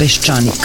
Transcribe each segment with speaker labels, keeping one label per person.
Speaker 1: Peščanik.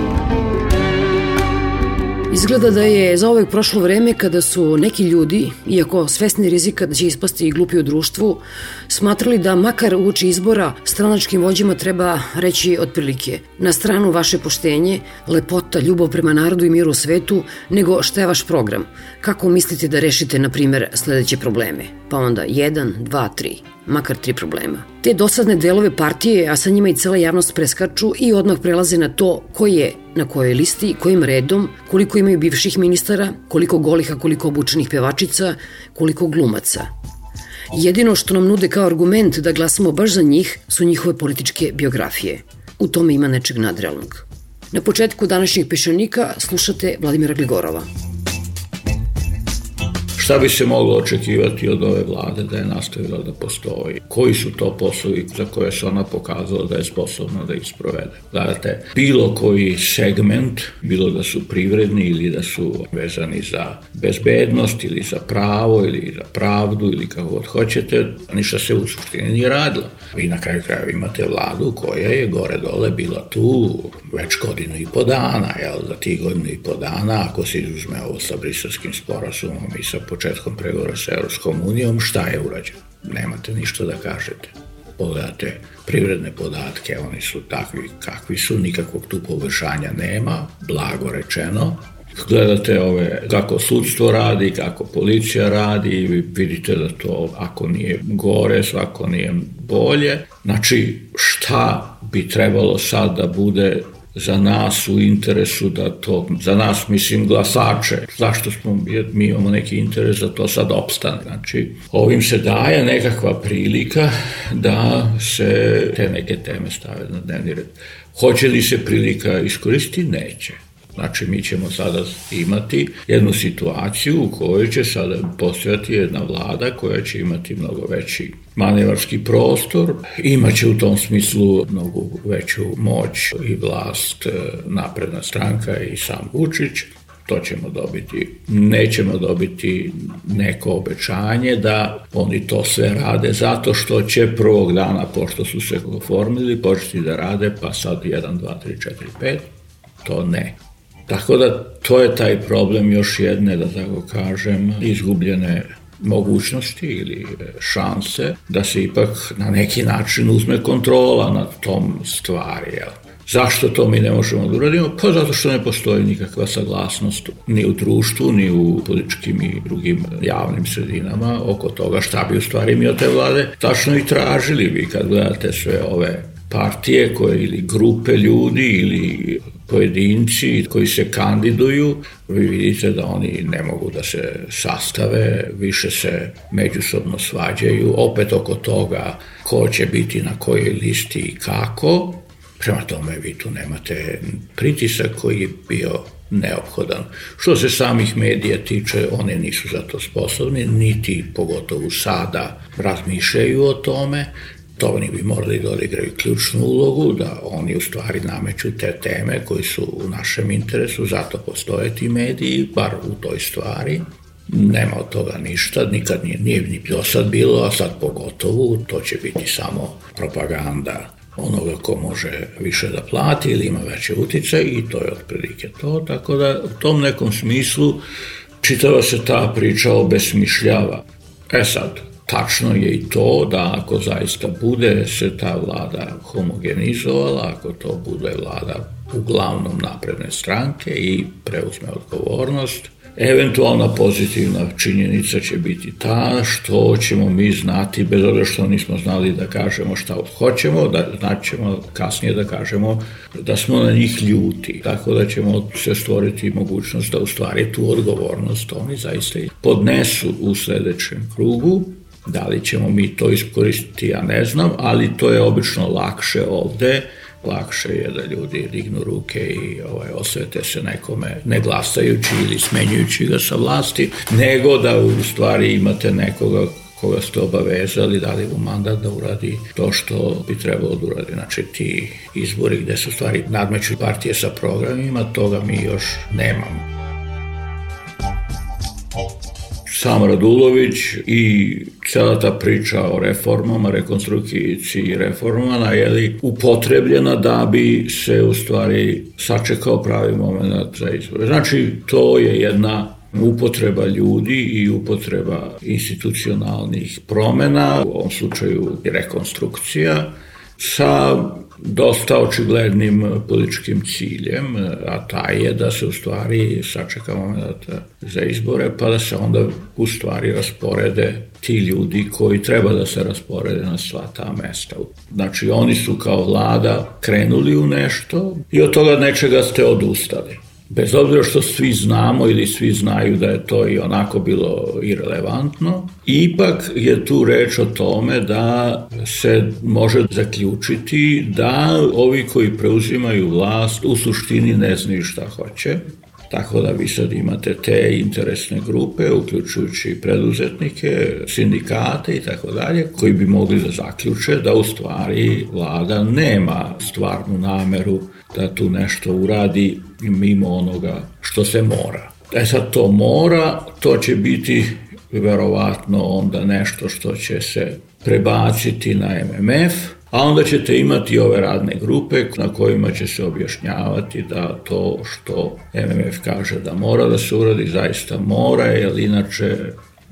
Speaker 2: Izgleda da je za ovek prošlo vreme kada su neki ljudi, iako svesni rizika da će ispasti i glupi u društvu, smatrali da makar uoči izbora stranačkim vođima treba reći otprilike na stranu vaše poštenje, lepota, ljubav prema narodu i miru u svetu, nego šta je vaš program. Kako mislite da rešite, na primer, sledeće probleme? Pa onda 1, 2, 3 makar tri problema. Te dosadne delove partije, a sa njima i cela javnost preskaču i odmah prelaze na to ko je na kojoj listi, kojim redom, koliko imaju bivših ministara, koliko golih, a koliko obučenih pevačica, koliko glumaca. Jedino što nam nude kao argument da glasamo baš za njih su njihove političke biografije. U tome ima nečeg nadrealnog. Na početku današnjeg pešanika slušate Vladimira Gligorova.
Speaker 3: Šta bi se moglo očekivati od ove vlade da je nastavila da postoji? Koji su to poslovi za koje se ona pokazala da je sposobna da ih sprovede? Gledate, bilo koji segment, bilo da su privredni ili da su vezani za bezbednost ili za pravo ili za pravdu ili kako god hoćete, ništa se u suštini nije radilo. Vi na kraju krajeva imate vladu koja je gore dole bila tu već godinu i po dana, jel, za tih godinu i po dana, ako se izuzme ovo sa briselskim sporazumom i sa početkom pregovora sa Europskom unijom, šta je urađeno? Nemate ništa da kažete. Pogledate privredne podatke, oni su takvi kakvi su, nikakvog tu poboljšanja nema, blago rečeno, gledate ove, kako sudstvo radi, kako policija radi i vi vidite da to ako nije gore, svako nije bolje. Znači, šta bi trebalo sad da bude za nas u interesu da to, za nas mislim glasače, zašto smo, mi imamo neki interes da to sad opstane. Znači, ovim se daje nekakva prilika da se te neke teme stave na dnevni red. Hoće li se prilika iskoristiti? Neće. Znači, mi ćemo sada imati jednu situaciju u kojoj će sada postojati jedna vlada koja će imati mnogo veći manevarski prostor, imaće u tom smislu mnogo veću moć i vlast e, napredna stranka i sam Vučić, to ćemo dobiti. Nećemo dobiti neko obećanje da oni to sve rade zato što će prvog dana, pošto su se oformili, početi da rade, pa sad 1, 2, 3, 4, 5, to ne. Tako da to je taj problem još jedne, da tako kažem, izgubljene mogućnosti ili šanse da se ipak na neki način uzme kontrola nad tom stvari. Jel? Zašto to mi ne možemo da uradimo? Pa zato što ne postoji nikakva saglasnost ni u društvu, ni u političkim i drugim javnim sredinama oko toga šta bi u stvari mi od te vlade tačno i tražili vi kad gledate sve ove partije koje ili grupe ljudi ili pojedinci koji se kandiduju, vi vidite da oni ne mogu da se sastave, više se međusobno svađaju, opet oko toga ko će biti na kojoj listi i kako. Prema tome vi tu nemate pritisak koji je bio neophodan. Što se samih medija tiče, one nisu za to sposobni, niti pogotovo sada razmišljaju o tome, oni bi morali da odigraju ključnu ulogu, da oni u stvari nameću te teme koji su u našem interesu, zato postoje ti mediji, bar u toj stvari. Nema od toga ništa, nikad nije, nije ni do sad bilo, a sad pogotovo, to će biti samo propaganda onoga ko može više da plati ili ima veće utice i to je otprilike to, tako da u tom nekom smislu čitava se ta priča obesmišljava. E sad, Tačno je i to da ako zaista bude se ta vlada homogenizovala, ako to bude vlada uglavnom napredne stranke i preuzme odgovornost. Eventualna pozitivna činjenica će biti ta što ćemo mi znati, bez obzira što nismo znali da kažemo šta hoćemo, da znaćemo kasnije da kažemo da smo na njih ljuti. Tako da ćemo se stvoriti mogućnost da u stvari tu odgovornost oni zaista podnesu u sledećem krugu. Da li ćemo mi to iskoristiti, ja ne znam, ali to je obično lakše ovde, lakše je da ljudi dignu ruke i ovaj, osvete se nekome ne glasajući ili smenjujući ga sa vlasti, nego da u stvari imate nekoga koga ste obavezali, dali mu mandat da uradi to što bi trebalo da uradi. Znači ti izbori gde su stvari nadmeću partije sa programima, toga mi još nemamo sam Radulović i cela ta priča o reformama, rekonstrukciji reformama je li upotrebljena da bi se u stvari sačekao pravi moment za izbore. Znači, to je jedna upotreba ljudi i upotreba institucionalnih promena, u ovom slučaju rekonstrukcija, sa dosta očiglednim političkim ciljem, a taj je da se u stvari sačeka moment za izbore, pa da se onda u stvari rasporede ti ljudi koji treba da se rasporede na sva ta mesta. Znači oni su kao vlada krenuli u nešto i od toga nečega ste odustali bez obzira što svi znamo ili svi znaju da je to i onako bilo irelevantno, ipak je tu reč o tome da se može zaključiti da ovi koji preuzimaju vlast u suštini ne znaju šta hoće, Tako da vi sad imate te interesne grupe, uključujući preduzetnike, sindikate i tako dalje, koji bi mogli da zaključe da u stvari vlada nema stvarnu nameru da tu nešto uradi mimo onoga što se mora. E sad to mora, to će biti verovatno onda nešto što će se prebaciti na MMF, a onda ćete imati ove radne grupe na kojima će se objašnjavati da to što MMF kaže da mora da se uradi, zaista mora, jer inače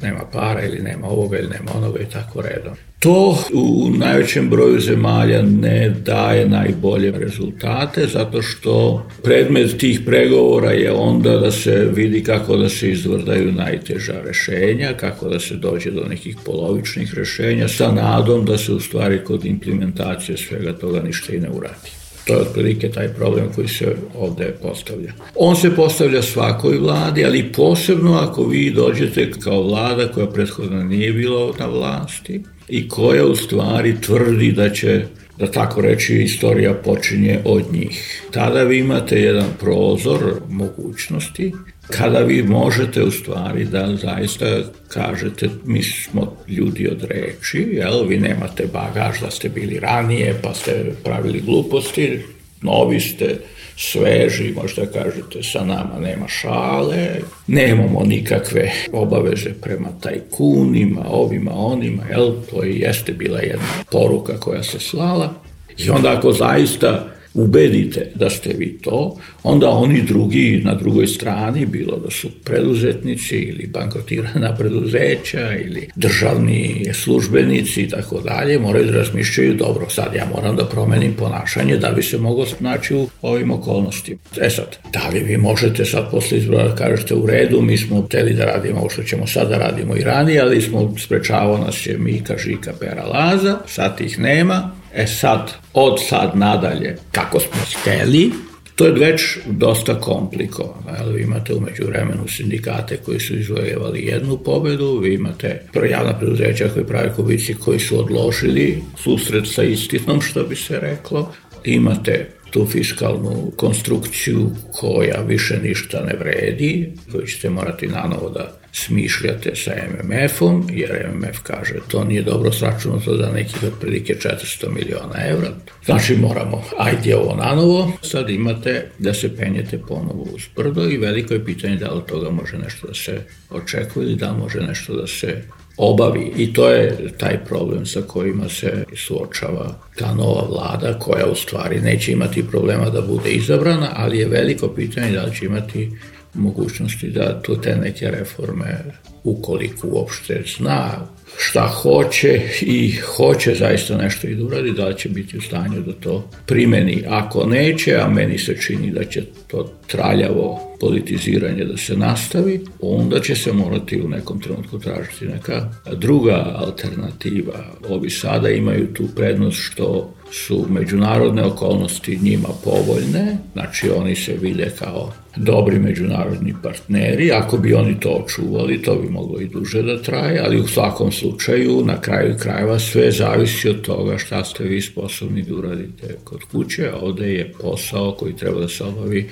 Speaker 3: nema para ili nema ovoga ili nema onoga i tako redom. To u najvećem broju zemalja ne daje najbolje rezultate zato što predmet tih pregovora je onda da se vidi kako da se izvrdaju najteža rešenja, kako da se dođe do nekih polovičnih rešenja sa nadom da se u stvari kod implementacije svega toga ništa i ne uradi. To je otprilike taj problem koji se ovde postavlja. On se postavlja svakoj vladi, ali posebno ako vi dođete kao vlada koja prethodno nije bila na vlasti i koja u stvari tvrdi da će da tako reći, istorija počinje od njih. Tada vi imate jedan prozor mogućnosti kada vi možete u stvari da zaista kažete mi smo ljudi od reči, jel, vi nemate bagaž da ste bili ranije pa ste pravili gluposti, novi ste, sveži, možda kažete sa nama nema šale, nemamo nikakve obaveze prema tajkunima, ovima, onima, jel, to i jeste bila jedna poruka koja se slala. I onda ako zaista ubedite da ste vi to, onda oni drugi na drugoj strani, bilo da su preduzetnici ili bankrotirana preduzeća ili državni službenici i tako dalje, moraju da razmišljaju, dobro, sad ja moram da promenim ponašanje da bi se moglo naći u ovim okolnostima. E sad, da li vi možete sad posle izbora da kažete u redu, mi smo hteli da radimo ovo što ćemo sad da radimo i ranije, ali smo sprečavao nas je Mika, Žika, Pera, Laza, sad ih nema, E sad, od sad nadalje, kako smo steli, to je već dosta komplikovano. Jel? Vi imate umeđu vremenu sindikate koji su izvojevali jednu pobedu, vi imate javna preduzeća koji prave kubici koji su odložili susret sa istinom, što bi se reklo. Imate tu fiskalnu konstrukciju koja više ništa ne vredi, koju ćete morati nanovo da smišljate sa MMF-om, jer MMF kaže to nije dobro sračunato za nekih otprilike 400 miliona evra. Znači moramo, ajde ovo nanovo, sad imate da se penjete ponovo uz brdo i veliko je pitanje da li toga može nešto da se očekuje ili da može nešto da se obavi i to je taj problem sa kojima se suočava ta nova vlada koja u stvari neće imati problema da bude izabrana, ali je veliko pitanje da li će imati mogućnosti da tu te neke reforme, ukoliko uopšte zna šta hoće i hoće zaista nešto i da uradi, da će biti u stanju da to primeni. Ako neće, a meni se čini da će to traljavo politiziranje da se nastavi, onda će se morati u nekom trenutku tražiti neka druga alternativa. Ovi sada imaju tu prednost što su međunarodne okolnosti njima povoljne, znači oni se vide kao dobri međunarodni partneri, ako bi oni to očuvali, to bi moglo i duže da traje, ali u svakom slučaju, na kraju krajeva, sve zavisi od toga šta ste vi sposobni da uradite kod kuće, a ovde je posao koji treba da se obavi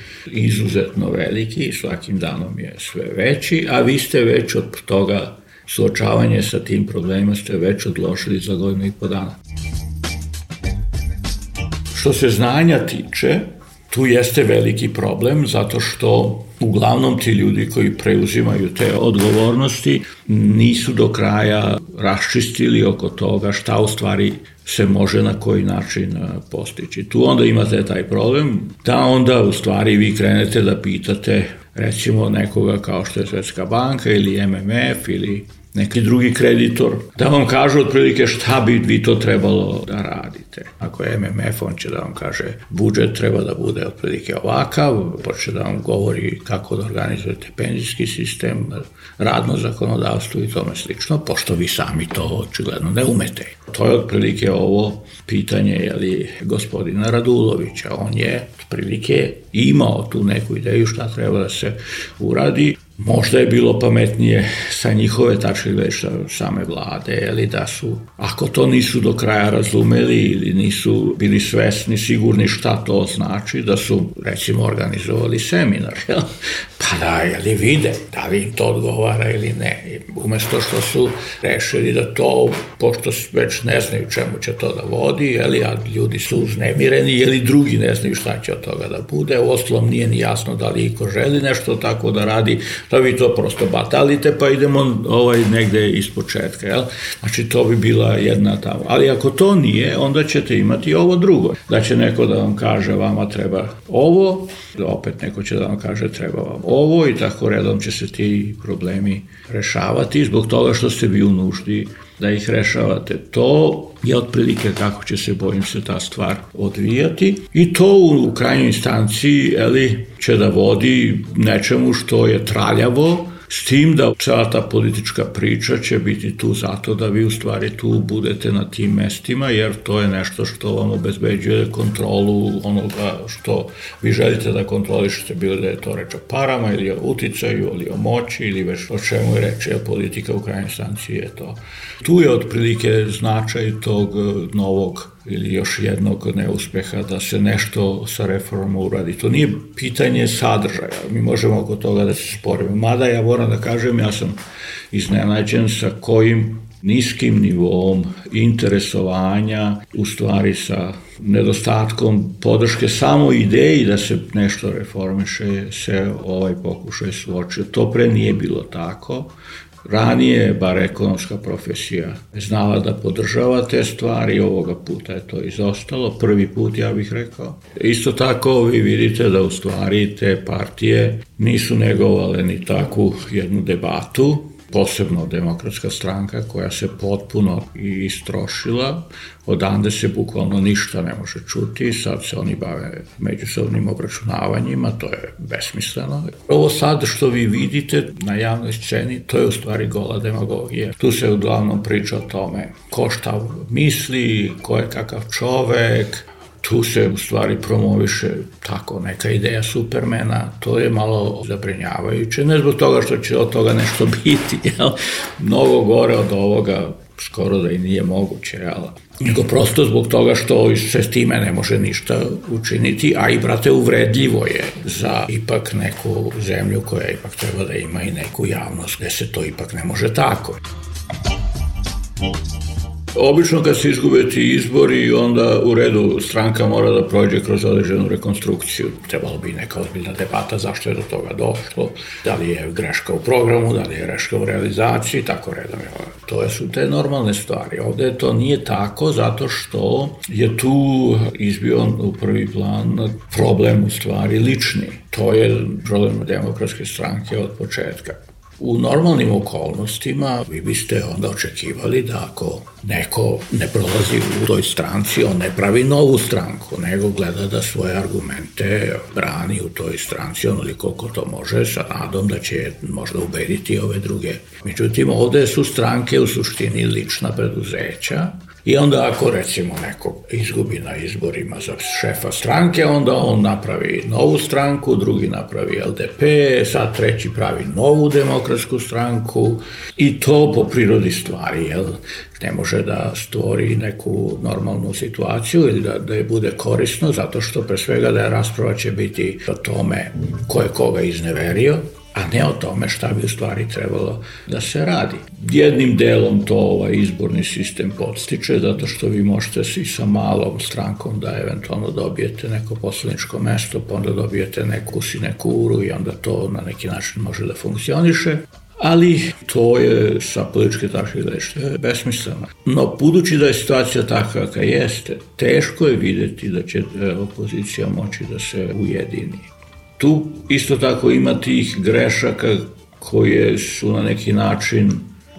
Speaker 3: izuzetno veliki i svakim danom je sve veći, a vi ste već od toga suočavanje sa tim problemima ste već odložili za godinu i po dana. Što se znanja tiče, tu jeste veliki problem zato što uglavnom ti ljudi koji preuzimaju te odgovornosti nisu do kraja raščistili oko toga šta u stvari se može na koji način postići. Tu onda imate taj problem da onda u stvari vi krenete da pitate recimo nekoga kao što je Svetska banka ili MMF ili neki drugi kreditor, da vam kažu otprilike šta bi vi to trebalo da radite. Ako je MMF, on će da vam kaže budžet treba da bude otprilike ovakav, poče da vam govori kako da organizujete penzijski sistem, radno zakonodavstvo i tome slično, pošto vi sami to očigledno ne umete. To je otprilike ovo pitanje je li gospodina Radulovića. On je otprilike imao tu neku ideju šta treba da se uradi, Možda je bilo pametnije sa njihove tačke gledišta same vlade, ali da su, ako to nisu do kraja razumeli ili nisu bili svesni, sigurni šta to znači, da su, recimo, organizovali seminar, jel? Pa da, jeli vide, da li im to odgovara ili ne. Umesto što su rešili da to, pošto već ne znaju čemu će to da vodi, jeli, a ljudi su uznemireni, jeli drugi ne znaju šta će od toga da bude, u oslom nije ni jasno da li iko želi nešto tako da radi, da vi to prosto batalite, pa idemo ovaj negde iz početka, jel? Znači, to bi bila jedna tamo. Ali ako to nije, onda ćete imati ovo drugo. Da će neko da vam kaže vama treba ovo, opet neko će da vam kaže treba vam ovo i tako redom će se ti problemi rešavati zbog toga što ste vi u nuždi da ih rešavate. To je otprilike kako će se, bojim se, ta stvar odvijati i to u, u krajnjoj instanciji eli, će da vodi nečemu što je traljavo, S tim da cela ta politička priča će biti tu zato da vi u stvari tu budete na tim mestima, jer to je nešto što vam obezbeđuje kontrolu onoga što vi želite da kontrolišete, bilo da je to reč o parama ili o uticaju ili o moći ili već o čemu je reč, jer politika u krajnjoj stanciji je to. Tu je otprilike značaj tog novog ili još jednog neuspeha da se nešto sa reformom uradi. To nije pitanje sadržaja, mi možemo oko toga da se sporimo. Mada ja moram da kažem, ja sam iznenađen sa kojim niskim nivom interesovanja, u stvari sa nedostatkom podrške samo ideji da se nešto reformiše, se ovaj pokušaj suočio. To pre nije bilo tako. Ranije, bar ekonomska profesija, znala da podržava te stvari, ovoga puta je to izostalo, prvi put ja bih rekao. Isto tako vi vidite da u stvari te partije nisu negovale ni takvu jednu debatu, posebno demokratska stranka koja se potpuno istrošila, odande se bukvalno ništa ne može čuti, sad se oni bave međusobnim obračunavanjima, to je besmisleno. Ovo sad što vi vidite na javnoj sceni, to je u stvari gola demagogija. Tu se uglavnom priča o tome ko šta misli, ko je kakav čovek, tu se u stvari promoviše tako neka ideja Supermena, to je malo zabrinjavajuće, ne zbog toga što će od toga nešto biti, jel? mnogo gore od ovoga, skoro da i nije moguće, jel? nego prosto zbog toga što se s time ne može ništa učiniti, a i, brate, uvredljivo je za ipak neku zemlju koja ipak treba da ima i neku javnost, gde se to ipak ne može tako. Obično kad se izgube ti izbori, onda u redu stranka mora da prođe kroz određenu rekonstrukciju. Trebalo bi neka ozbiljna debata zašto je do toga došlo, da li je greška u programu, da li je greška u realizaciji, tako redom. To su te normalne stvari. Ovde to nije tako zato što je tu izbio u prvi plan problem u stvari lični. To je problem demokratske stranke od početka. U normalnim okolnostima vi biste onda očekivali da ako neko ne prolazi u toj stranci, on ne pravi novu stranku, nego gleda da svoje argumente brani u toj stranci onoliko koliko to može, sa nadom da će možda ubediti ove druge. Međutim, ovde su stranke u suštini lična preduzeća I onda ako recimo neko izgubi na izborima za šefa stranke, onda on napravi novu stranku, drugi napravi LDP, sad treći pravi novu demokratsku stranku i to po prirodi stvari, jel? ne može da stvori neku normalnu situaciju ili da, da je bude korisno, zato što pre svega da je rasprava će biti o tome ko je koga izneverio, a ne o tome šta bi u stvari trebalo da se radi. Jednim delom to ovaj izborni sistem podstiče, zato što vi možete i sa malom strankom da eventualno dobijete neko poslaničko mesto, pa onda dobijete neku sinekuru i onda to na neki način može da funkcioniše ali to je sa političke tačke gledište besmisleno. No, budući da je situacija takva kakva jeste, teško je videti da će e, opozicija moći da se ujedini. Tu isto tako ima tih grešaka koje su na neki način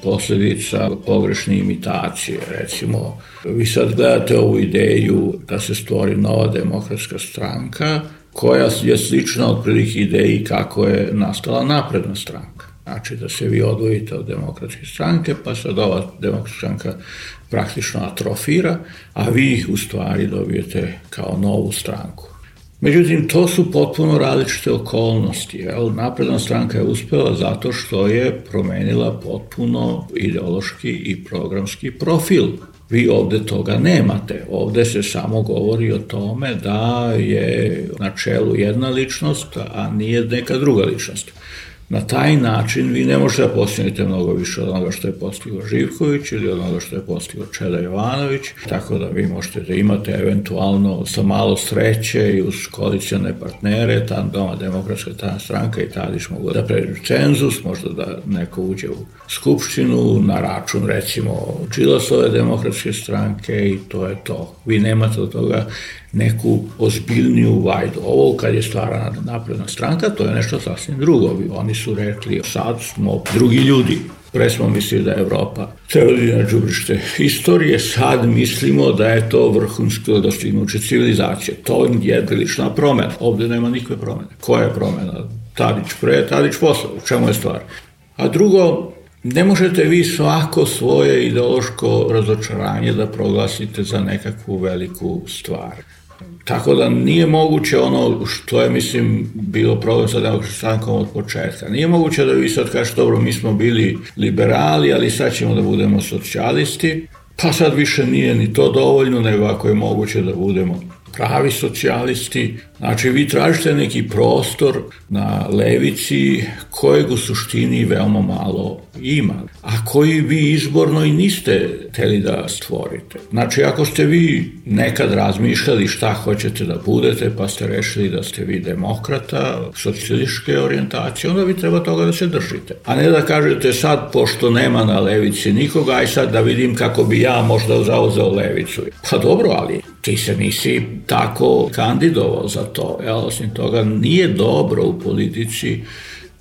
Speaker 3: posledica pogrešne imitacije. Recimo, vi sad gledate ovu ideju da se stvori nova demokratska stranka, koja je slična od prilike ideji kako je nastala napredna stranka. Znači da se vi odvojite od demokratske stranke, pa sad ova demokratska stranka praktično atrofira, a vi u stvari dobijete kao novu stranku. Međutim, to su potpuno različite okolnosti. Jel? Napredna stranka je uspela zato što je promenila potpuno ideološki i programski profil. Vi ovde toga nemate. Ovde se samo govori o tome da je na čelu jedna ličnost, a nije neka druga ličnost. Na taj način vi ne možete da postignete mnogo više od onoga što je postigao Živković ili od onoga što je postigao Čeda Jovanović, tako da vi možete da imate eventualno sa malo sreće i uz koalicione partnere, ta Doma demokratska ta stranka i Tadić mogu da pređu cenzus, možda da neko uđe u skupštinu na račun recimo Čilasove demokratske stranke i to je to. Vi nemate od toga neku ozbiljniju vajdu. Ovo kad je stvarana napredna stranka, to je nešto sasvim drugo. Oni su rekli, sad smo drugi ljudi. Pre smo mislili da je Evropa teorija na džubrište istorije, sad mislimo da je to vrhunsko dostignuće civilizacije. To je prilična promena. Ovde nema nikve promene. Koja je promena? Tadić pre, Tadić posle. U čemu je stvar? A drugo, ne možete vi svako svoje ideološko razočaranje da proglasite za nekakvu veliku stvar. Tako da nije moguće ono što je, mislim, bilo problem sa demokratskom strankom od početka. Nije moguće da vi sad kažete, dobro, mi smo bili liberali, ali sad ćemo da budemo socijalisti, pa sad više nije ni to dovoljno, nego ako je moguće da budemo pravi socijalisti. Znači, vi tražite neki prostor na levici kojeg u suštini veoma malo ima, a koji vi izborno i niste teli da stvorite. Znači, ako ste vi nekad razmišljali šta hoćete da budete, pa ste rešili da ste vi demokrata, socijalističke orijentacije, onda vi treba toga da se držite. A ne da kažete sad, pošto nema na levici nikoga, aj sad da vidim kako bi ja možda zauzeo levicu. Pa dobro, ali ti se nisi tako kandidovao za to. Ja, osim toga, nije dobro u politici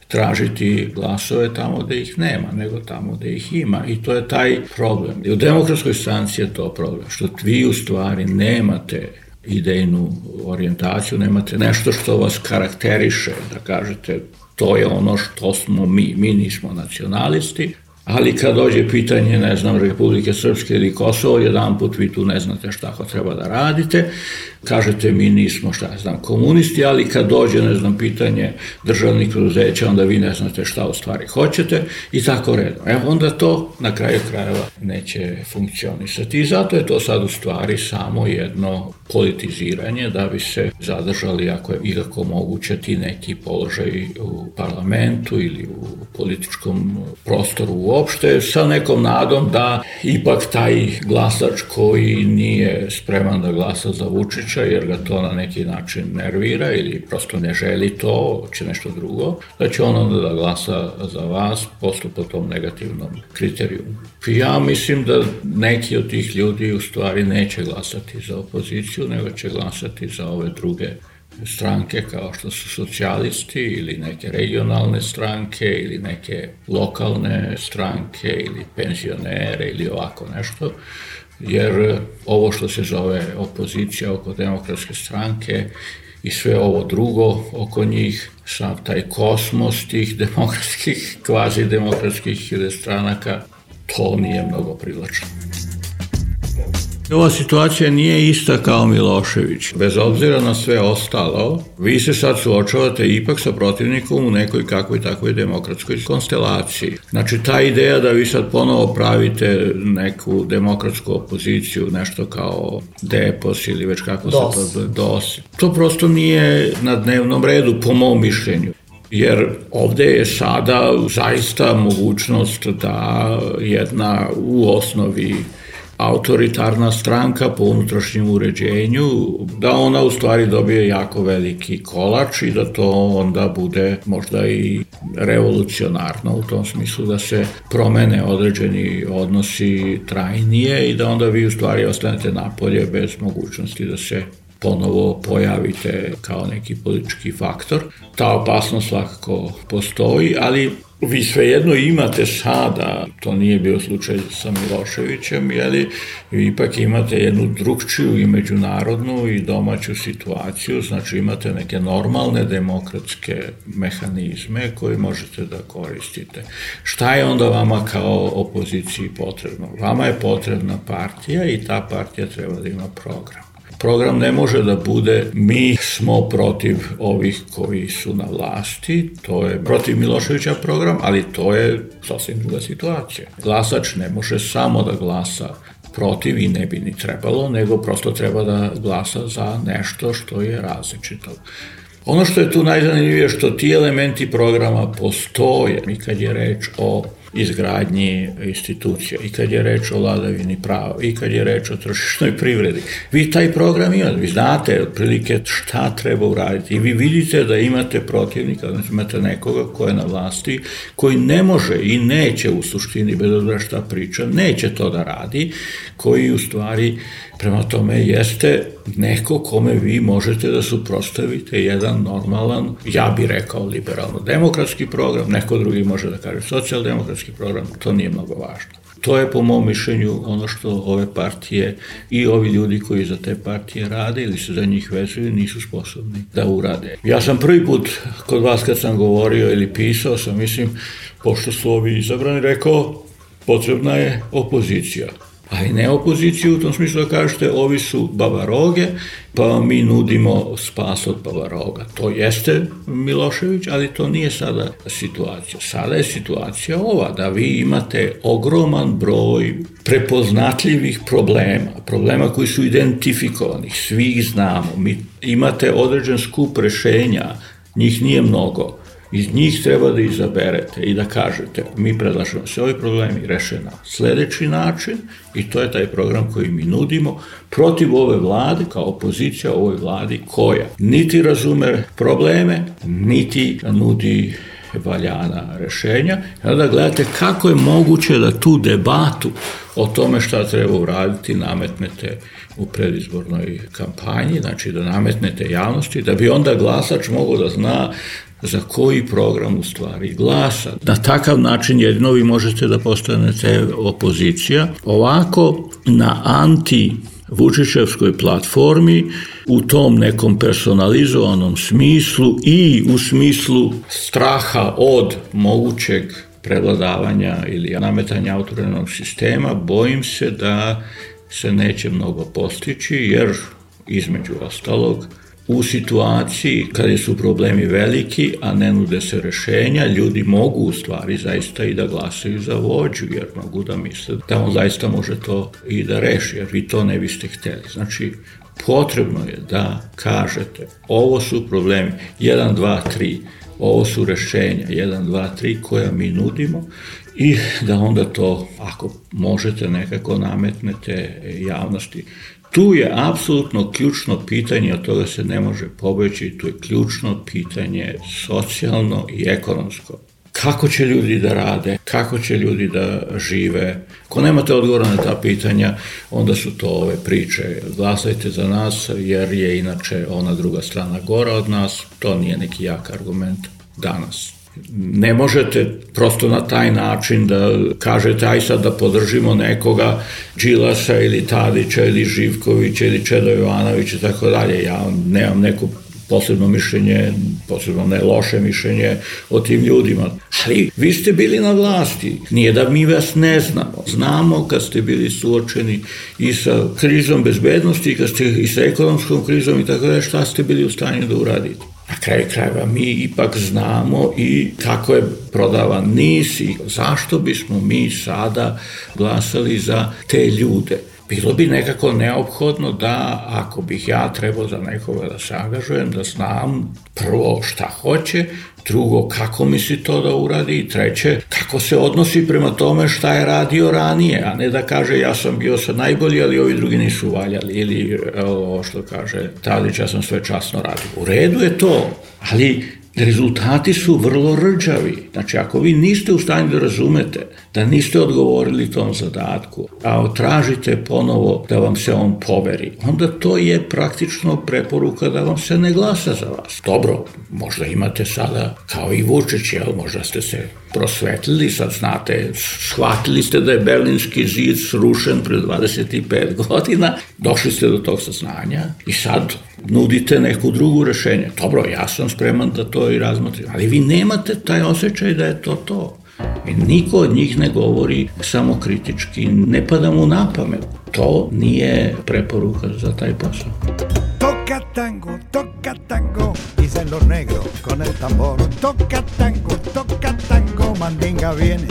Speaker 3: tražiti glasove tamo gde ih nema, nego tamo gde ih ima. I to je taj problem. I u demokratskoj stranci je to problem, što vi u stvari nemate idejnu orijentaciju, nemate nešto što vas karakteriše, da kažete to je ono što smo mi, mi nismo nacionalisti, ali kad dođe pitanje, ne znam, Republike Srpske ili Kosovo, jedan put vi tu ne znate šta ko treba da radite, kažete mi nismo, šta ne znam, komunisti, ali kad dođe, ne znam, pitanje državnih preduzeća, onda vi ne znate šta u stvari hoćete i tako redom. Evo onda to na kraju krajeva neće funkcionisati i zato je to sad u stvari samo jedno politiziranje da bi se zadržali ako je ikako moguće ti neki položaj u parlamentu ili u političkom prostoru u opšte sa nekom nadom da ipak taj glasač koji nije spreman da glasa za Vučića jer ga to na neki način nervira ili prosto ne želi to, će nešto drugo, da će on onda da glasa za vas posto po tom negativnom kriterijumu. Ja mislim da neki od tih ljudi u stvari neće glasati za opoziciju, nego će glasati za ove druge stranke kao što su socijalisti ili neke regionalne stranke ili neke lokalne stranke ili penzionere ili ovako nešto jer ovo što se zove opozicija oko demokratske stranke i sve ovo drugo oko njih, sam taj kosmos tih demokratskih, kvazi demokratskih stranaka, to nije mnogo privlačno. Ova situacija nije ista kao Milošević. Bez obzira na sve ostalo, vi se sad suočavate ipak sa protivnikom u nekoj kakvoj takvoj demokratskoj konstelaciji. Znači, ta ideja da vi sad ponovo pravite neku demokratsku opoziciju, nešto kao Depos ili već kako DOS. se to DOS, to prosto nije na dnevnom redu, po mom mišljenju jer ovde je sada zaista mogućnost da jedna u osnovi autoritarna stranka po unutrašnjem uređenju, da ona u stvari dobije jako veliki kolač i da to onda bude možda i revolucionarno u tom smislu da se promene određeni odnosi trajnije i da onda vi u stvari ostanete napolje bez mogućnosti da se ponovo pojavite kao neki politički faktor. Ta opasnost svakako postoji, ali Vi svejedno imate sada, to nije bio slučaj sa Miloševićem, jeli, vi ipak imate jednu drugčiju i međunarodnu i domaću situaciju, znači imate neke normalne demokratske mehanizme koje možete da koristite. Šta je onda vama kao opoziciji potrebno? Vama je potrebna partija i ta partija treba da ima program. Program ne može da bude mi smo protiv ovih koji su na vlasti, to je protiv Miloševića program, ali to je sasvim druga situacija. Glasač ne može samo da glasa protiv i ne bi ni trebalo, nego prosto treba da glasa za nešto što je različito. Ono što je tu najzanimljivije što ti elementi programa postoje i kad je reč o izgradnji institucija i kad je reč o vladavini prava i kad je reč o tržišnoj privredi. Vi taj program imate, vi znate otprilike šta treba uraditi i vi vidite da imate protivnika, znači imate nekoga ko je na vlasti, koji ne može i neće u suštini, bez obzira šta priča, neće to da radi, koji u stvari Prema tome jeste neko kome vi možete da suprostavite jedan normalan, ja bih rekao liberalno-demokratski program, neko drugi može da kaže socijaldemokratski program, to nije mnogo važno. To je po mom mišljenju ono što ove partije i ovi ljudi koji za te partije rade ili se za njih vezuju nisu sposobni da urade. Ja sam prvi put kod vas kad sam govorio ili pisao sam, mislim, pošto su ovi izabrani, rekao potrebna je opozicija a i ne opoziciju u tom smislu da kažete ovi su babaroge, pa mi nudimo spas od babaroga. To jeste Milošević, ali to nije sada situacija. Sada je situacija ova, da vi imate ogroman broj prepoznatljivih problema, problema koji su identifikovani, svi ih znamo, mi imate određen skup rešenja, njih nije mnogo, Iz njih treba da izaberete i da kažete mi predlažemo da se ovi problemi reše na sledeći način i to je taj program koji mi nudimo protiv ove vlade kao opozicija ovoj vladi koja niti razume probleme, niti nudi valjana rešenja. Onda gledate kako je moguće da tu debatu o tome šta treba uraditi nametnete u predizbornoj kampanji, znači da nametnete javnosti, da bi onda glasač mogao da zna za koji program u stvari glasa. Na takav način jedino vi možete da postanete opozicija. Ovako, na anti Vučićevskoj platformi u tom nekom personalizovanom smislu i u smislu straha od mogućeg prevladavanja ili nametanja autorenog sistema, bojim se da se neće mnogo postići, jer između ostalog u situaciji kada su problemi veliki, a ne nude se rešenja, ljudi mogu u stvari zaista i da glasaju za vođu, jer mogu da misle da on zaista može to i da reši, jer vi to ne biste hteli. Znači, potrebno je da kažete ovo su problemi 1, 2, 3, ovo su rešenja, 1, 2, 3, koja mi nudimo i da onda to, ako možete, nekako nametnete javnosti. Tu je apsolutno ključno pitanje, od toga se ne može pobeći, tu je ključno pitanje socijalno i ekonomsko kako će ljudi da rade, kako će ljudi da žive. Ako nemate odgovora na ta pitanja, onda su to ove priče. Glasajte za nas, jer je inače ona druga strana gora od nas. To nije neki jak argument danas. Ne možete prosto na taj način da kažete aj sad da podržimo nekoga Đilasa ili Tadića ili Živkovića ili Čedo Jovanovića i tako dalje. Ja nemam neku posebno mišljenje, posebno ne loše mišljenje o tim ljudima. Ali vi ste bili na vlasti, nije da mi vas ne znamo. Znamo kad ste bili suočeni i sa krizom bezbednosti, kad ste i sa ekonomskom krizom i tako da šta ste bili u stanju da uradite. Kraju krajeva mi ipak znamo i kako je prodavan NIS i zašto bismo mi sada glasali za te ljude bilo bi nekako neophodno da ako bih ja trebao za nekoga da se angažujem, da znam prvo šta hoće, drugo kako misli to da uradi i treće kako se odnosi prema tome šta je radio ranije, a ne da kaže ja sam bio sad najbolji, ali ovi drugi nisu valjali ili ovo što kaže Tadić, ja sam sve časno radio. U redu je to, ali rezultati su vrlo rđavi. Znači, ako vi niste u stanju da razumete, da niste odgovorili tom zadatku, a tražite ponovo da vam se on poveri, onda to je praktično preporuka da vam se ne glasa za vas. Dobro, možda imate sada, kao i Vučić, jel, možda ste se prosvetlili, sad znate, shvatili ste da je Berlinski zid srušen pre 25 godina, došli ste do tog saznanja i sad nudite neku drugu rešenje. Dobro, ja sam spreman da to i razmotrim, ali vi nemate taj osjećaj da je to to. I niko od njih ne govori samo kritički, ne pada mu na pamet. To nije preporuka za taj posao. Toca tango, toca tango, dicen los negros con el tambor. Toca tango, toca tango, mandinga viene,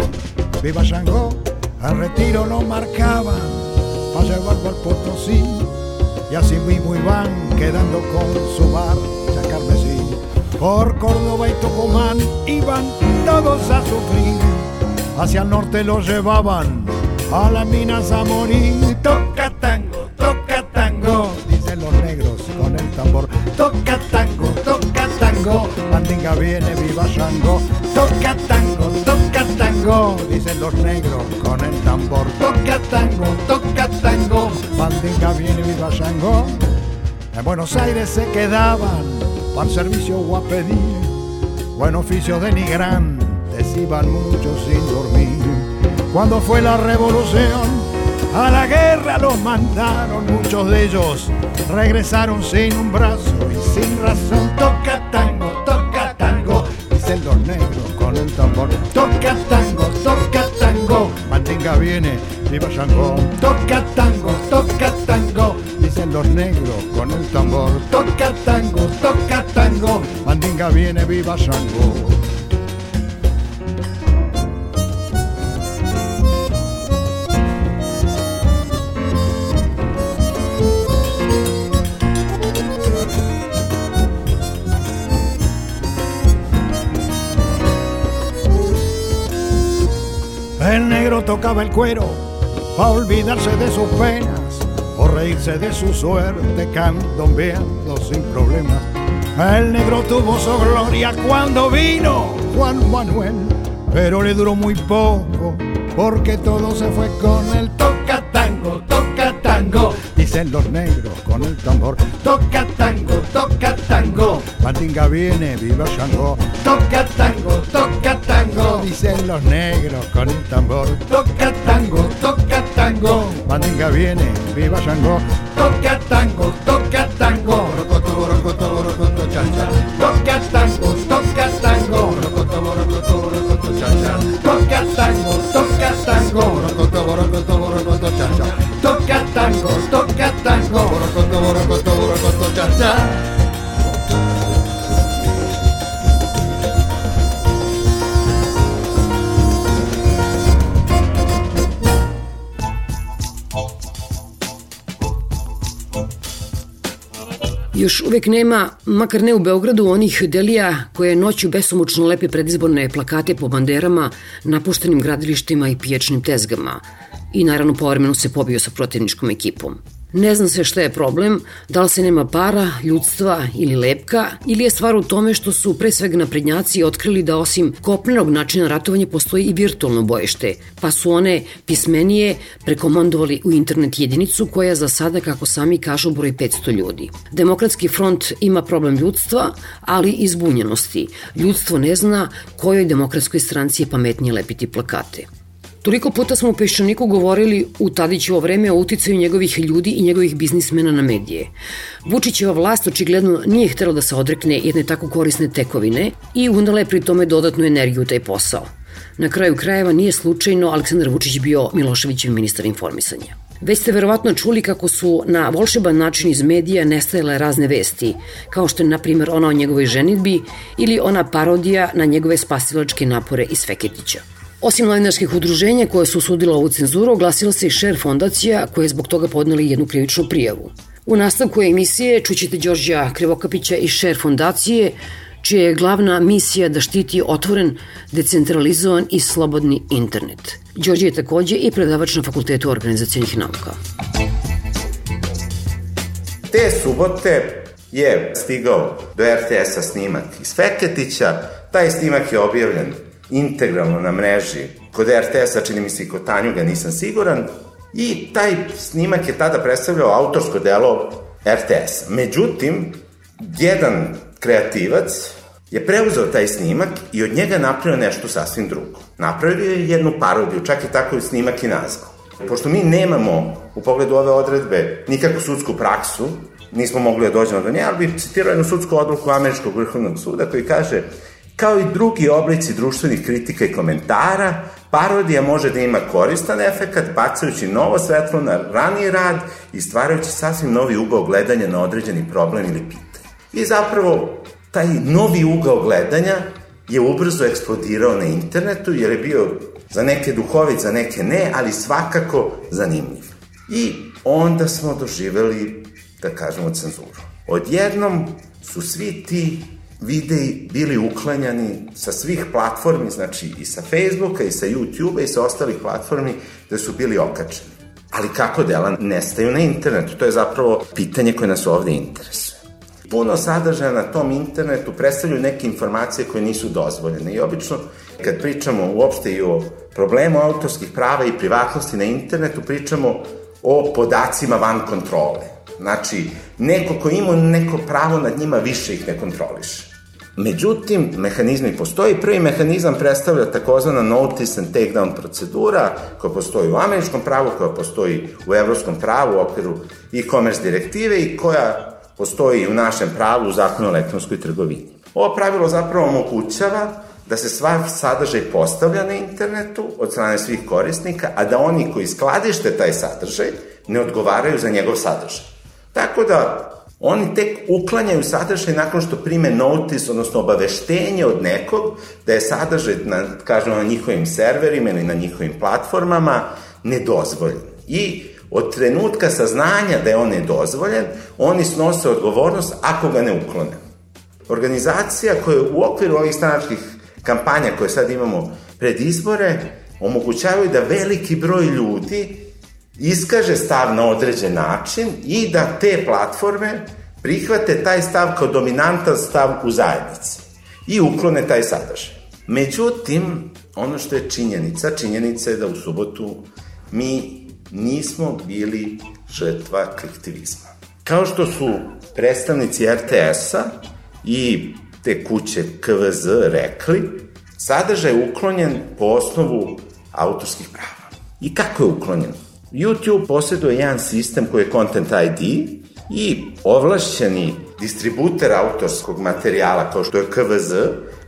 Speaker 3: viva Shango, al retiro lo marcaban, para llevarlo al Potosí, y así mismo iban quedando con su marcha carmesí. Por Córdoba y Tucumán iban todos a sufrir, hacia el norte los llevaban a las minas a. Toca tango, toca tango, con el tambor. Toca tango, toca tango, mandinga viene, viva Shango. Toca tango, toca tango, dicen los negros con el tambor. Toca tango, toca tango, mandinga viene, viva Shango. En Buenos Aires se quedaban para servicio o a pedir, buen oficio denigrantes iban muchos sin dormir. Cuando fue la revolución, a la guerra los mandaron, muchos de ellos regresaron sin un brazo y sin razón. Toca tango, toca tango, dicen los negros con el tambor. Toca tango, toca tango, Mandinga viene, viva Shango. Toca tango, toca tango, dicen los negros con el tambor. Toca tango, toca tango, Mandinga viene, viva Shango. Tocaba el cuero para olvidarse de sus penas o reírse de su suerte candombeando sin problemas. El negro tuvo su gloria cuando vino Juan Manuel, pero le duró muy poco porque todo se fue con el toca tango, toca tango, dicen los negros con el tambor. Toca tango, toca tango, Mandinga viene, viva Shango. Toca tango, toca tango, dicen los negros con el tambor. Toca tango, toca tango, Mandinga viene, viva Shango. Toca tango, toca tango, rocoto, rocoto, rocoto, cha cha. Toca tango, toca tango, rocoto, rocoto, rocoto, cha cha. Toca tango, toca tango, rocoto, rocoto, rocoto, cha cha. Toca tango, toca tango, rocoto, rocoto, rocoto, cha cha.
Speaker 2: Još uvek nema, makar ne u Beogradu, onih delija koje noću besomučno lepe predizborne plakate po banderama, napuštenim gradilištima i pijačnim tezgama. I naravno povremeno se pobio sa protivničkom ekipom. Ne zna se šta je problem, da li se nema para, ljudstva ili lepka, ili je stvar u tome što su pre svega naprednjaci otkrili da osim kopnenog načina ratovanja postoji i virtualno bojište, pa su one pismenije prekomandovali u internet jedinicu koja za sada, kako sami kažu, broj 500 ljudi. Demokratski front ima problem ljudstva, ali i zbunjenosti. Ljudstvo ne zna kojoj demokratskoj stranci je pametnije lepiti plakate. Toliko puta smo u Peščaniku govorili u Tadićevo vreme o uticaju njegovih ljudi i njegovih biznismena na medije. Vučićeva vlast očigledno nije htela da se odrekne jedne tako korisne tekovine i undala je pri tome dodatnu energiju u taj posao. Na kraju krajeva nije slučajno Aleksandar Vučić bio Miloševićev ministar informisanja. Već ste verovatno čuli kako su na volšeban način iz medija nestajale razne vesti, kao što je, na primjer, ona o njegovoj ženitbi ili ona parodija na njegove spasilačke napore iz Feketića. Osim novinarskih udruženja koje su sudila ovu cenzuru, oglasila se i Share fondacija koja je zbog toga podneli jednu krivičnu prijavu. U nastavku emisije čućete Đorđa Krivokapića iz Share fondacije, čija je glavna misija da štiti otvoren, decentralizovan i slobodni internet. Đorđe je takođe i predavač na Fakultetu organizacijenih nauka.
Speaker 1: Te subote je stigao do RTS-a snimak iz Feketića, taj snimak je objavljen integralno na mreži kod RTS-a, čini mi se i kod Tanjuga, nisam siguran, i taj snimak je tada predstavljao autorsko delo RTS-a. Međutim, jedan kreativac je preuzeo taj snimak i od njega napravio nešto sasvim drugo. Napravio je jednu parodiju, čak i tako i snimak i nazvao. Pošto mi nemamo u pogledu ove odredbe nikakvu sudsku praksu, nismo mogli da dođemo do nje, ali bih citirao jednu sudsku odluku Američkog vrhovnog suda koji kaže Kao i drugi oblici društvenih kritika i komentara, parodija može da ima koristan efekat, bacajući novo svetlo na raniji rad i stvarajući sasvim novi ugao gledanja na određeni problem ili pitanje. I zapravo, taj novi ugao gledanja je ubrzo eksplodirao na internetu, jer je bio za neke duhovit, za neke ne, ali svakako zanimljiv. I onda smo doživeli, da kažemo, cenzuru. Odjednom su svi ti videi bili uklanjani sa svih platformi, znači i sa Facebooka i sa YouTubea i sa ostalih platformi da su bili okačeni. Ali kako dela nestaju na internetu? To je zapravo pitanje koje nas ovde interesuje. Puno sadržaja na tom internetu predstavljaju neke informacije koje nisu dozvoljene i obično kad pričamo uopšte i o problemu autorskih prava i privatnosti na internetu, pričamo o podacima van kontrole Znači, neko ko ima neko pravo nad njima više ih ne kontroliše. Međutim, mehanizmi postoji. Prvi mehanizam predstavlja takozvana notice and takedown procedura koja postoji u američkom pravu, koja postoji u evropskom pravu u okviru e-commerce direktive i koja postoji u našem pravu u zakonu o elektronskoj trgovini. Ovo pravilo zapravo omogućava da se sva sadržaj postavlja na internetu od strane svih korisnika, a da oni koji skladište taj sadržaj ne odgovaraju za njegov sadržaj. Tako da, oni tek uklanjaju sadržaj nakon što prime notis, odnosno obaveštenje od nekog da je sadržaj, na, kažemo, na njihovim serverima ili na njihovim platformama nedozvoljen. I od trenutka saznanja da je on nedozvoljen, oni snose odgovornost ako ga ne uklone. Organizacija koja u okviru ovih stranačkih kampanja koje sad imamo pred izbore, omogućavaju da veliki broj ljudi iskaže stav na određen način i da te platforme prihvate taj stav kao dominantan stav u zajednici i uklone taj sadržaj. Međutim, ono što je činjenica, činjenica je da u subotu mi nismo bili žrtva aktivizma. Kao što su predstavnici RTS-a i te kuće KVZ rekli, sadržaj je uklonjen po osnovu autorskih prava. I kako je uklonjen? YouTube posjeduje jedan sistem koji je Content ID i ovlašćeni distributer autorskog materijala kao što je KVZ,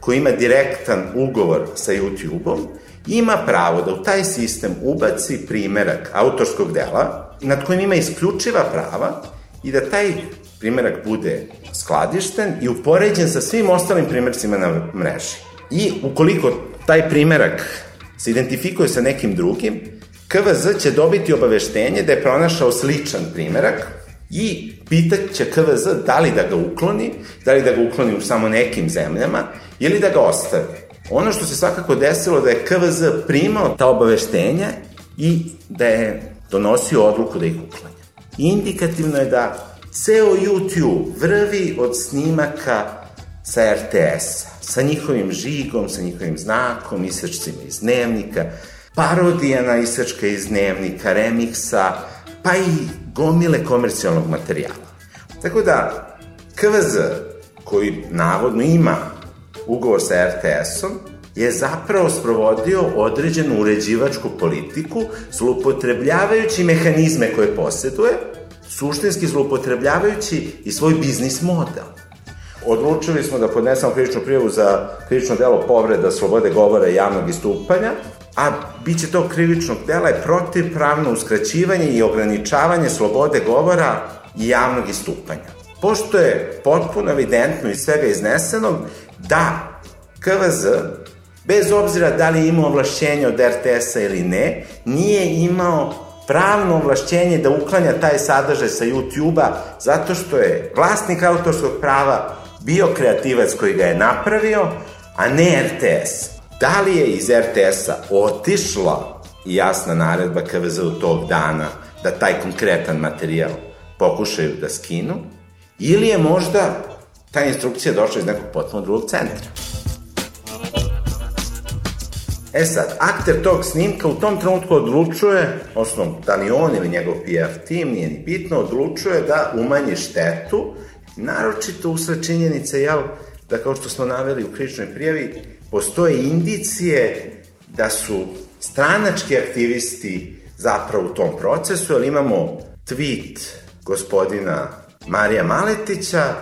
Speaker 1: koji ima direktan ugovor sa YouTube-om, ima pravo da u taj sistem ubaci primerak autorskog dela nad kojim ima isključiva prava i da taj primerak bude skladišten i upoređen sa svim ostalim primercima na mreži. I ukoliko taj primerak se identifikuje sa nekim drugim, KVZ će dobiti obaveštenje da je pronašao sličan primerak i pitat će KVZ da li da ga ukloni, da li da ga ukloni u samo nekim zemljama ili da ga ostavi. Ono što se svakako desilo da je KVZ primao ta obaveštenja i da je donosio odluku da ih uklanja. Indikativno je da ceo YouTube vrvi od snimaka sa RTS-a, sa njihovim žigom, sa njihovim znakom, isrčcima iz dnevnika, parodija na isrčka iz dnevnika, remiksa, pa i gomile komercijalnog materijala. Tako da, KVZ, koji navodno ima ugovor sa RTS-om, je zapravo sprovodio određenu uređivačku politiku, zlupotrebljavajući mehanizme koje posjeduje, suštinski zlupotrebljavajući i svoj biznis model. Odlučili smo da podnesemo krivičnu prijavu za krivično delo povreda slobode govora i javnog istupanja, a biće to krivičnog dela je protivpravno uskraćivanje i ograničavanje slobode govora i javnog istupanja. Pošto je potpuno evidentno iz svega iznesenog da KVZ, bez obzira da li ima ovlašćenje od RTS-a ili ne, nije imao pravno ovlašćenje da uklanja taj sadržaj sa YouTube-a zato što je vlasnik autorskog prava bio kreativac koji ga je napravio, a ne RTS. Da li je iz RTS-a otišla jasna naredba KVZ-u tog dana da taj konkretan materijal pokušaju da skinu, ili je možda ta instrukcija došla iz nekog potpuno drugog centra. E sad, akter tog snimka u tom trenutku odlučuje, osnovno, da li on ili njegov PR tim, nije ni bitno, odlučuje da umanji štetu, naročito usled činjenice, jel, da kao što smo naveli u kričnoj prijavi, postoje indicije da su stranački aktivisti zapravo u tom procesu, ali imamo tweet gospodina Marija Maletića,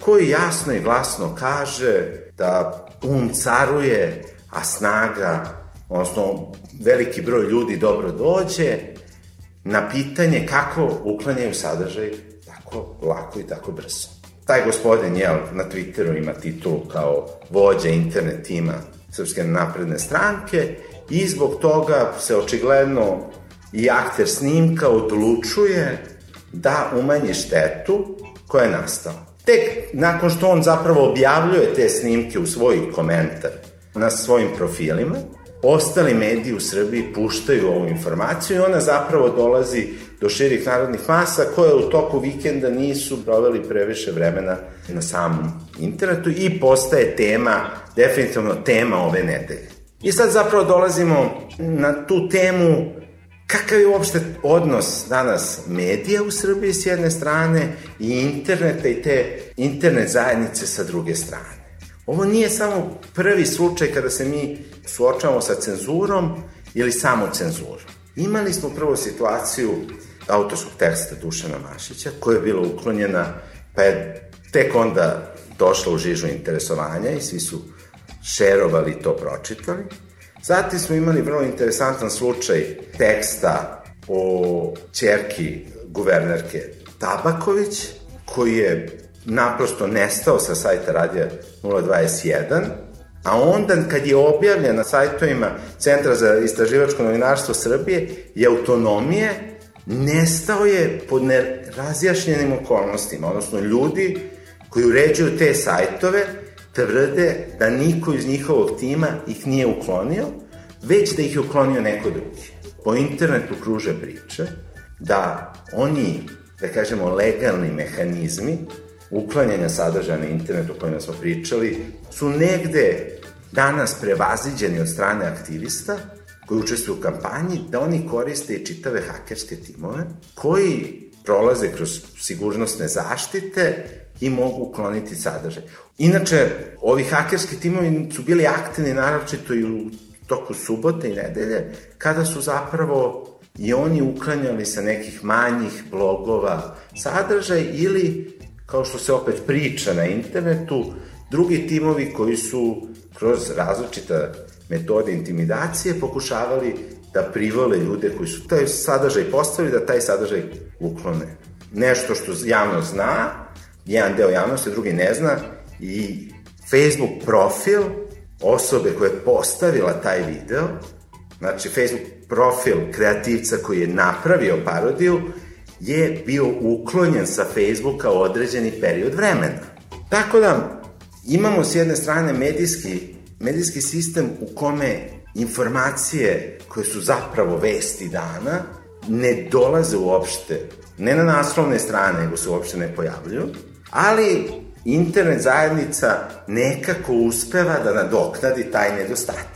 Speaker 1: koji jasno i glasno kaže da um caruje, a snaga, odnosno veliki broj ljudi dobro dođe, na pitanje kako uklanjaju sadržaj tako lako i tako brzo. Taj gospodin, jel, na Twitteru ima titul kao vođa internet tima Srpske napredne stranke i zbog toga se očigledno i akter snimka odlučuje da umanji štetu koja je nastala. Tek nakon što on zapravo objavljuje te snimke u svoj komentar na svojim profilima, ostali mediji u Srbiji puštaju ovu informaciju i ona zapravo dolazi do širih narodnih masa koje u toku vikenda nisu proveli previše vremena na samom internetu i postaje tema, definitivno tema ove nedelje. I sad zapravo dolazimo na tu temu kakav je uopšte odnos danas medija u Srbiji s jedne strane i interneta i te internet zajednice sa druge strane. Ovo nije samo prvi slučaj kada se mi suočavamo sa cenzurom ili samo cenzurom. Imali smo prvo situaciju autorskog teksta Dušana Mašića, koja je bila uklonjena, pa je tek onda došla u žižu interesovanja i svi su šerovali to pročitali. Zatim smo imali vrlo interesantan slučaj teksta o čerki guvernerke Tabaković, koji je naprosto nestao sa sajta Radija 021, a onda kad je objavljen na sajtovima Centra za istraživačko novinarstvo Srbije i autonomije, nestao je pod nerazjašnjenim okolnostima, odnosno ljudi koji uređuju te sajtove tvrde da niko iz njihovog tima ih nije uklonio, već da ih je uklonio neko drugi. Po internetu kruže priče da oni, da kažemo, legalni mehanizmi uklanjanja sadržaja na internetu o kojima smo pričali, su negde danas prevaziđeni od strane aktivista koji učestvuju u kampanji, da oni koriste čitave hakerske timove koji prolaze kroz sigurnosne zaštite i mogu ukloniti sadržaj. Inače, ovi hakerski timovi su bili aktivni naročito i u toku subote i nedelje, kada su zapravo i oni uklanjali sa nekih manjih blogova sadržaj ili kao što se opet priča na internetu, drugi timovi koji su kroz različita metode intimidacije pokušavali da privole ljude koji su taj sadržaj postavili, da taj sadržaj uklone. Nešto što javno zna, jedan deo javnosti, drugi ne zna, i Facebook profil osobe koja je postavila taj video, znači Facebook profil kreativca koji je napravio parodiju, je bio uklonjen sa Facebooka određeni period vremena. Tako da imamo s jedne strane medijski, medijski sistem u kome informacije koje su zapravo vesti dana ne dolaze uopšte, ne na naslovne strane, nego se uopšte ne pojavljuju, ali internet zajednica nekako uspeva da nadoknadi taj nedostatak.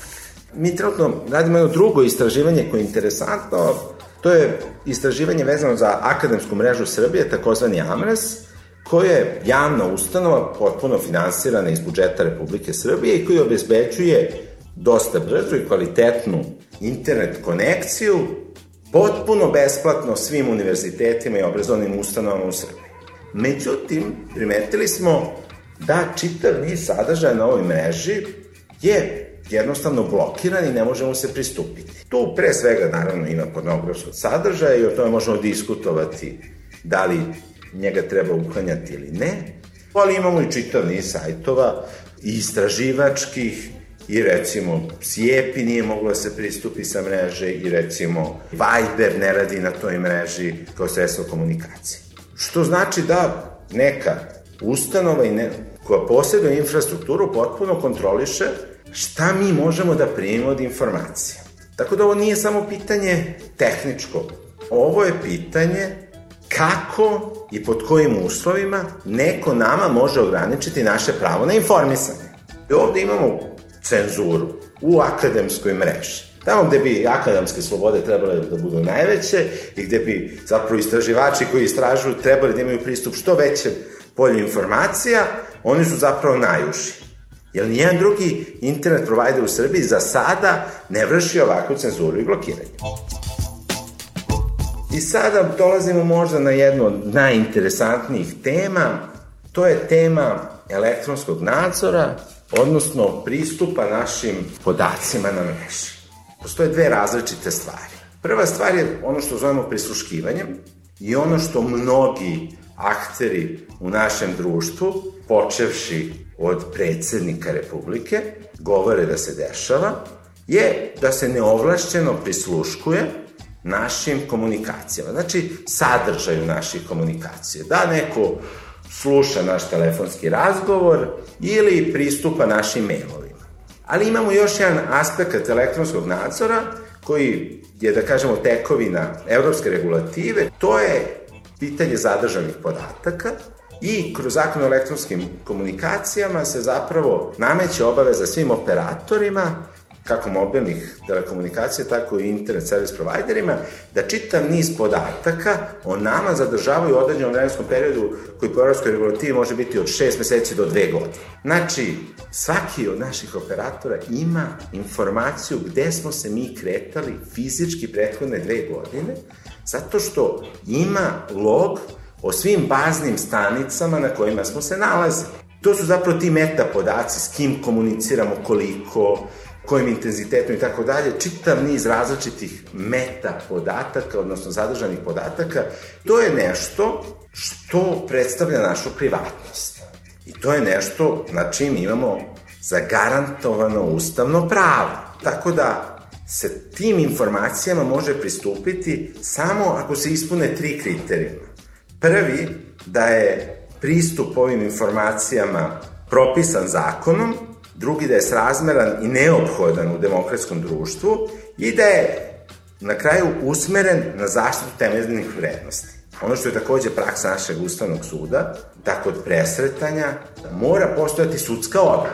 Speaker 1: Mi trenutno radimo jedno drugo istraživanje koje je interesantno, to je istraživanje vezano za akademsku mrežu Srbije, takozvani AMRES, koja je javna ustanova potpuno finansirana iz budžeta Republike Srbije i koji obezbeđuje dosta brzu i kvalitetnu internet konekciju potpuno besplatno svim univerzitetima i obrazovnim ustanovama u Srbiji. Međutim, primetili smo da čitav niz sadržaja na ovoj mreži je jednostavno blokiran i ne možemo se pristupiti. Tu pre svega naravno ima pornografskog sadržaja i o tome možemo diskutovati da li njega treba uklanjati ili ne, ali imamo i čitav niz sajtova i istraživačkih i recimo Sjepi nije moglo da se pristupi sa mreže i recimo Viber ne radi na toj mreži kao sredstvo komunikacije. Što znači da neka ustanova i ne, koja posjeduje infrastrukturu potpuno kontroliše šta mi možemo da primimo od informacija. Tako da ovo nije samo pitanje tehničko, ovo je pitanje kako i pod kojim uslovima neko nama može ograničiti naše pravo na informisanje. I ovde imamo cenzuru u akademskoj mreži. Tamo gde bi akademske slobode trebale da budu najveće i gde bi zapravo istraživači koji istražuju trebali da imaju pristup što većem polju informacija, oni su zapravo najuši. Jer nijedan drugi internet provider u Srbiji za sada ne vrši ovakvu cenzuru i blokiranje. I sada dolazimo možda na jednu od najinteresantnijih tema, to je tema elektronskog nadzora, odnosno pristupa našim podacima na mreži. Postoje dve različite stvari. Prva stvar je ono što zovemo prisluškivanjem i ono što mnogi akteri u našem društvu, počevši od predsednika Republike, govore da se dešava, je da se neovlašćeno prisluškuje našim komunikacijama. Znači, sadržaju naših komunikacije. Da neko sluša naš telefonski razgovor ili pristupa našim mailovima. Ali imamo još jedan aspekt elektronskog nadzora koji je, da kažemo, tekovina evropske regulative, to je pitanje zadržanih podataka i kroz zakon o elektronskim komunikacijama se zapravo nameće obaveza svim operatorima kako mobilnih telekomunikacija, tako i internet service providerima, da čitav niz podataka o nama zadržavaju u određenom vremenskom periodu koji po evropskoj regulativi može biti od 6 meseci do 2 godine. Znači, svaki od naših operatora ima informaciju gde smo se mi kretali fizički prethodne dve godine, zato što ima log o svim baznim stanicama na kojima smo se nalazili. To su zapravo ti meta podaci, s kim komuniciramo, koliko, kojim intenzitetom i tako dalje, čitav niz različitih meta podataka, odnosno zadržanih podataka, to je nešto što predstavlja našu privatnost. I to je nešto na čim imamo zagarantovano ustavno pravo. Tako da se tim informacijama može pristupiti samo ako se ispune tri kriterijuma. Prvi, da je pristup ovim informacijama propisan zakonom, drugi da je srazmeran i neophodan u demokratskom društvu i da je na kraju usmeren na zaštitu temeljnih vrednosti. Ono što je takođe praksa našeg ustavnog suda, da kod presretanja mora postojati sudska odluka.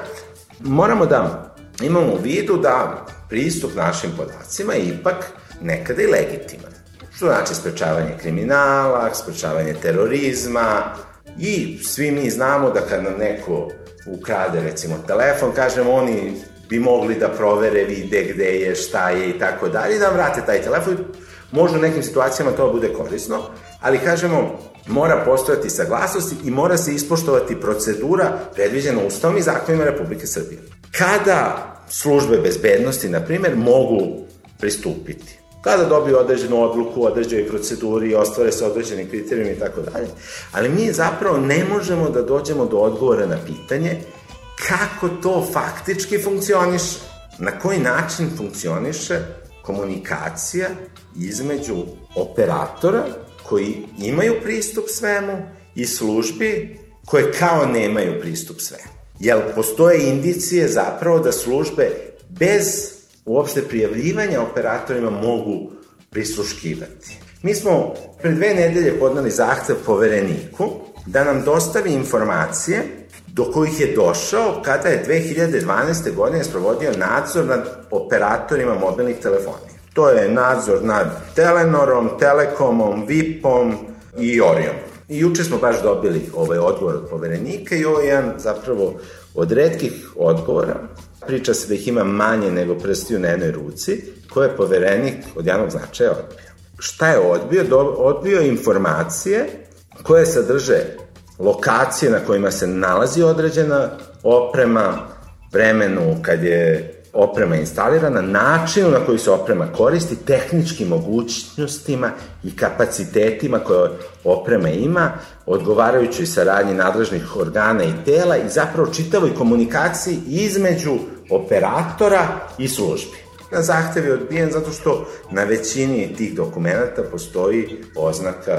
Speaker 1: Moramo da imamo u vidu da pristup našim podacima je ipak nekada i legitiman. Što znači sprečavanje kriminala, sprečavanje terorizma i svi mi znamo da kad nam neko ukrade recimo telefon, kažemo oni bi mogli da provere, vide gde je, šta je i tako dalje, da vrate taj telefon. Možda u nekim situacijama to bude korisno, ali kažemo, mora postojati saglasnosti i mora se ispoštovati procedura predviđena ustavnim zakonima Republike Srbije. Kada službe bezbednosti, na primer, mogu pristupiti kada dobiju određenu odluku, određenoj proceduri, ostvare se određeni kriterijumi i tako dalje. Ali mi zapravo ne možemo da dođemo do odgovora na pitanje kako to faktički funkcioniše, na koji način funkcioniše komunikacija između operatora koji imaju pristup svemu i službi koje kao nemaju pristup svemu. Jer postoje indicije zapravo da službe bez uopšte prijavljivanja operatorima mogu prisluškivati. Mi smo pre dve nedelje podnali zahtev povereniku da nam dostavi informacije do kojih je došao kada je 2012. godine sprovodio nadzor nad operatorima mobilnih telefonija. To je nadzor nad Telenorom, Telekomom, VIP-om i Oriom. I juče smo baš dobili ovaj odgovor od poverenika i ovo je jedan zapravo od redkih odgovora. Priča se da ih ima manje nego prsti u jednoj ruci, koje je poverenik od javnog značaja odbio. Šta je odbio? Do, odbio informacije koje sadrže lokacije na kojima se nalazi određena oprema, vremenu kad je oprema instalirana, načinu na koji se oprema koristi, tehničkim mogućnostima i kapacitetima koje oprema ima, odgovarajućoj saradnji nadležnih organa i tela i zapravo čitavoj komunikaciji između operatora i službi. Na zahtev je odbijen zato što na većini tih dokumenta postoji oznaka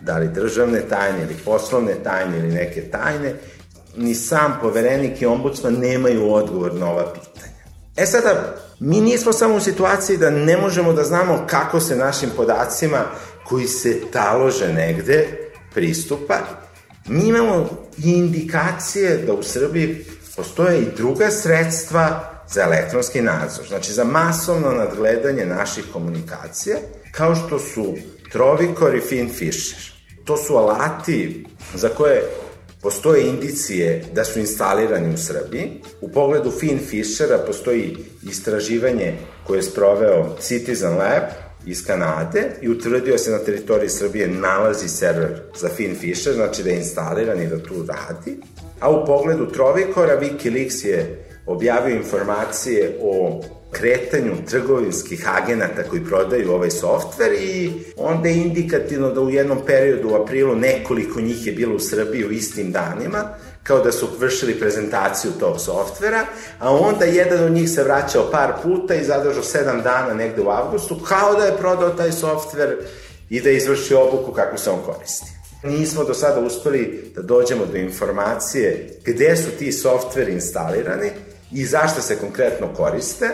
Speaker 1: da li državne tajne ili poslovne tajne ili neke tajne, ni sam poverenik i ombudsman nemaju odgovor na ova pitanja. E sada, mi nismo samo u situaciji da ne možemo da znamo kako se našim podacima koji se talože negde pristupa, mi imamo indikacije da u Srbiji postoje i druga sredstva za elektronski nadzor, znači za masovno nadgledanje naših komunikacija, kao što su Trovikor i Finfisher. To su alati za koje postoje indicije da su instalirani u Srbiji. U pogledu Finfishera postoji istraživanje koje je sproveo Citizen Lab iz Kanade i utvrdio se na teritoriji Srbije nalazi server za Finfisher, znači da je instaliran i da tu radi. A u pogledu Trovikora Wikileaks je objavio informacije o kretanju trgovinskih agenata koji prodaju ovaj softver i onda je indikativno da u jednom periodu u aprilu nekoliko njih je bilo u Srbiji u istim danima, kao da su vršili prezentaciju tog softvera, a onda jedan od njih se vraćao par puta i zadržao sedam dana negde u avgustu, kao da je prodao taj softver i da je izvršio obuku kako se on koristi. Nismo do sada uspeli da dođemo do informacije gde su ti softveri instalirani i zašto se konkretno koriste,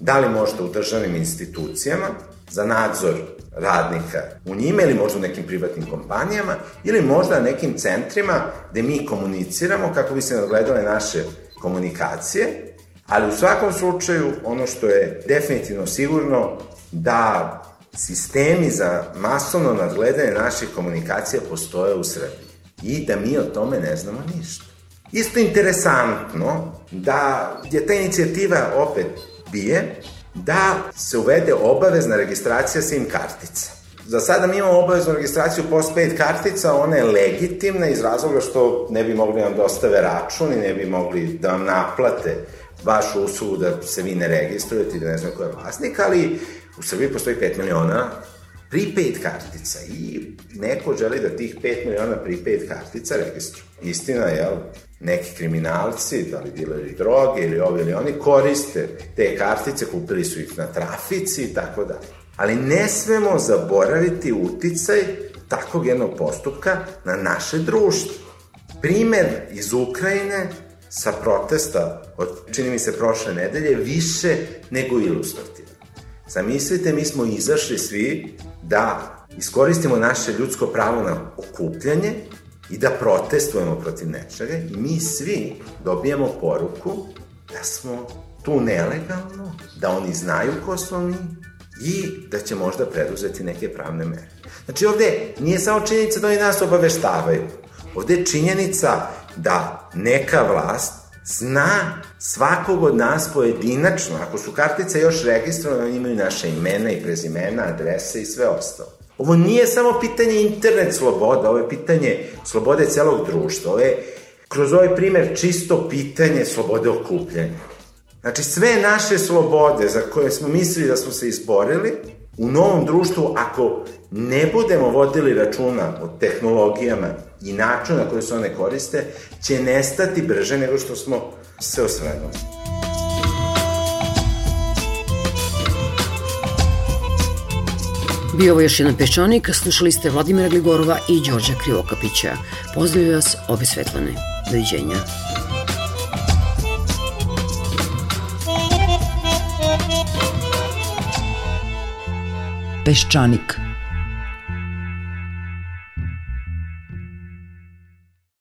Speaker 1: da li možda u državnim institucijama za nadzor radnika u njime ili možda u nekim privatnim kompanijama ili možda nekim centrima gde mi komuniciramo kako bi se nadgledale naše komunikacije, ali u svakom slučaju ono što je definitivno sigurno da sistemi za masovno nadgledanje naših komunikacija postoje u Srbiji i da mi o tome ne znamo ništa. Isto interesantno da je ta inicijativa opet bije da se uvede obavezna registracija SIM kartica. Za sada mi imamo obaveznu registraciju postpaid kartica, ona je legitimna iz razloga što ne bi mogli nam dostave račun i ne bi mogli da vam naplate vašu uslugu da se vi ne registrujete i da ne znam ko je vlasnik, ali u Srbiji postoji 5 miliona prepaid kartica i neko želi da tih 5 miliona prepaid kartica registruje. Istina je, neki kriminalci, da li dileri droge ili ovi ili oni, koriste te kartice, kupili su ih na trafici i tako dalje. Ali ne smemo zaboraviti uticaj takvog jednog postupka na naše društvo. Primer iz Ukrajine sa protesta od, čini mi se, prošle nedelje, više nego ilustrativan. Zamislite, mi smo izašli svi da iskoristimo naše ljudsko pravo na okupljanje i da protestujemo protiv nečega i mi svi dobijemo poruku da smo tu nelegalno, da oni znaju ko smo mi i da će možda preduzeti neke pravne mere. Znači ovde nije samo činjenica da oni nas obaveštavaju, ovde je činjenica da neka vlast zna svakog od nas pojedinačno, ako su kartice još registrovane, oni imaju naše imena i prezimena, adrese i sve ostalo. Ovo nije samo pitanje internet sloboda, ovo je pitanje slobode celog društva. Ovo je kroz ovaj primer čisto pitanje slobode okupljanja. Znači sve naše slobode za koje smo mislili da smo se izborili, u novom društvu, ako ne budemo vodili računa o tehnologijama i načinu na koji se one koriste, će nestati brže nego što smo se osvrnuli.
Speaker 2: Bio ovo još jedan peščanik, slušali ste Vladimira Gligorova i Đorđa Krivokapića. Pozdravljaju vas obe Svetlane. Doviđenja.
Speaker 4: Peščanik.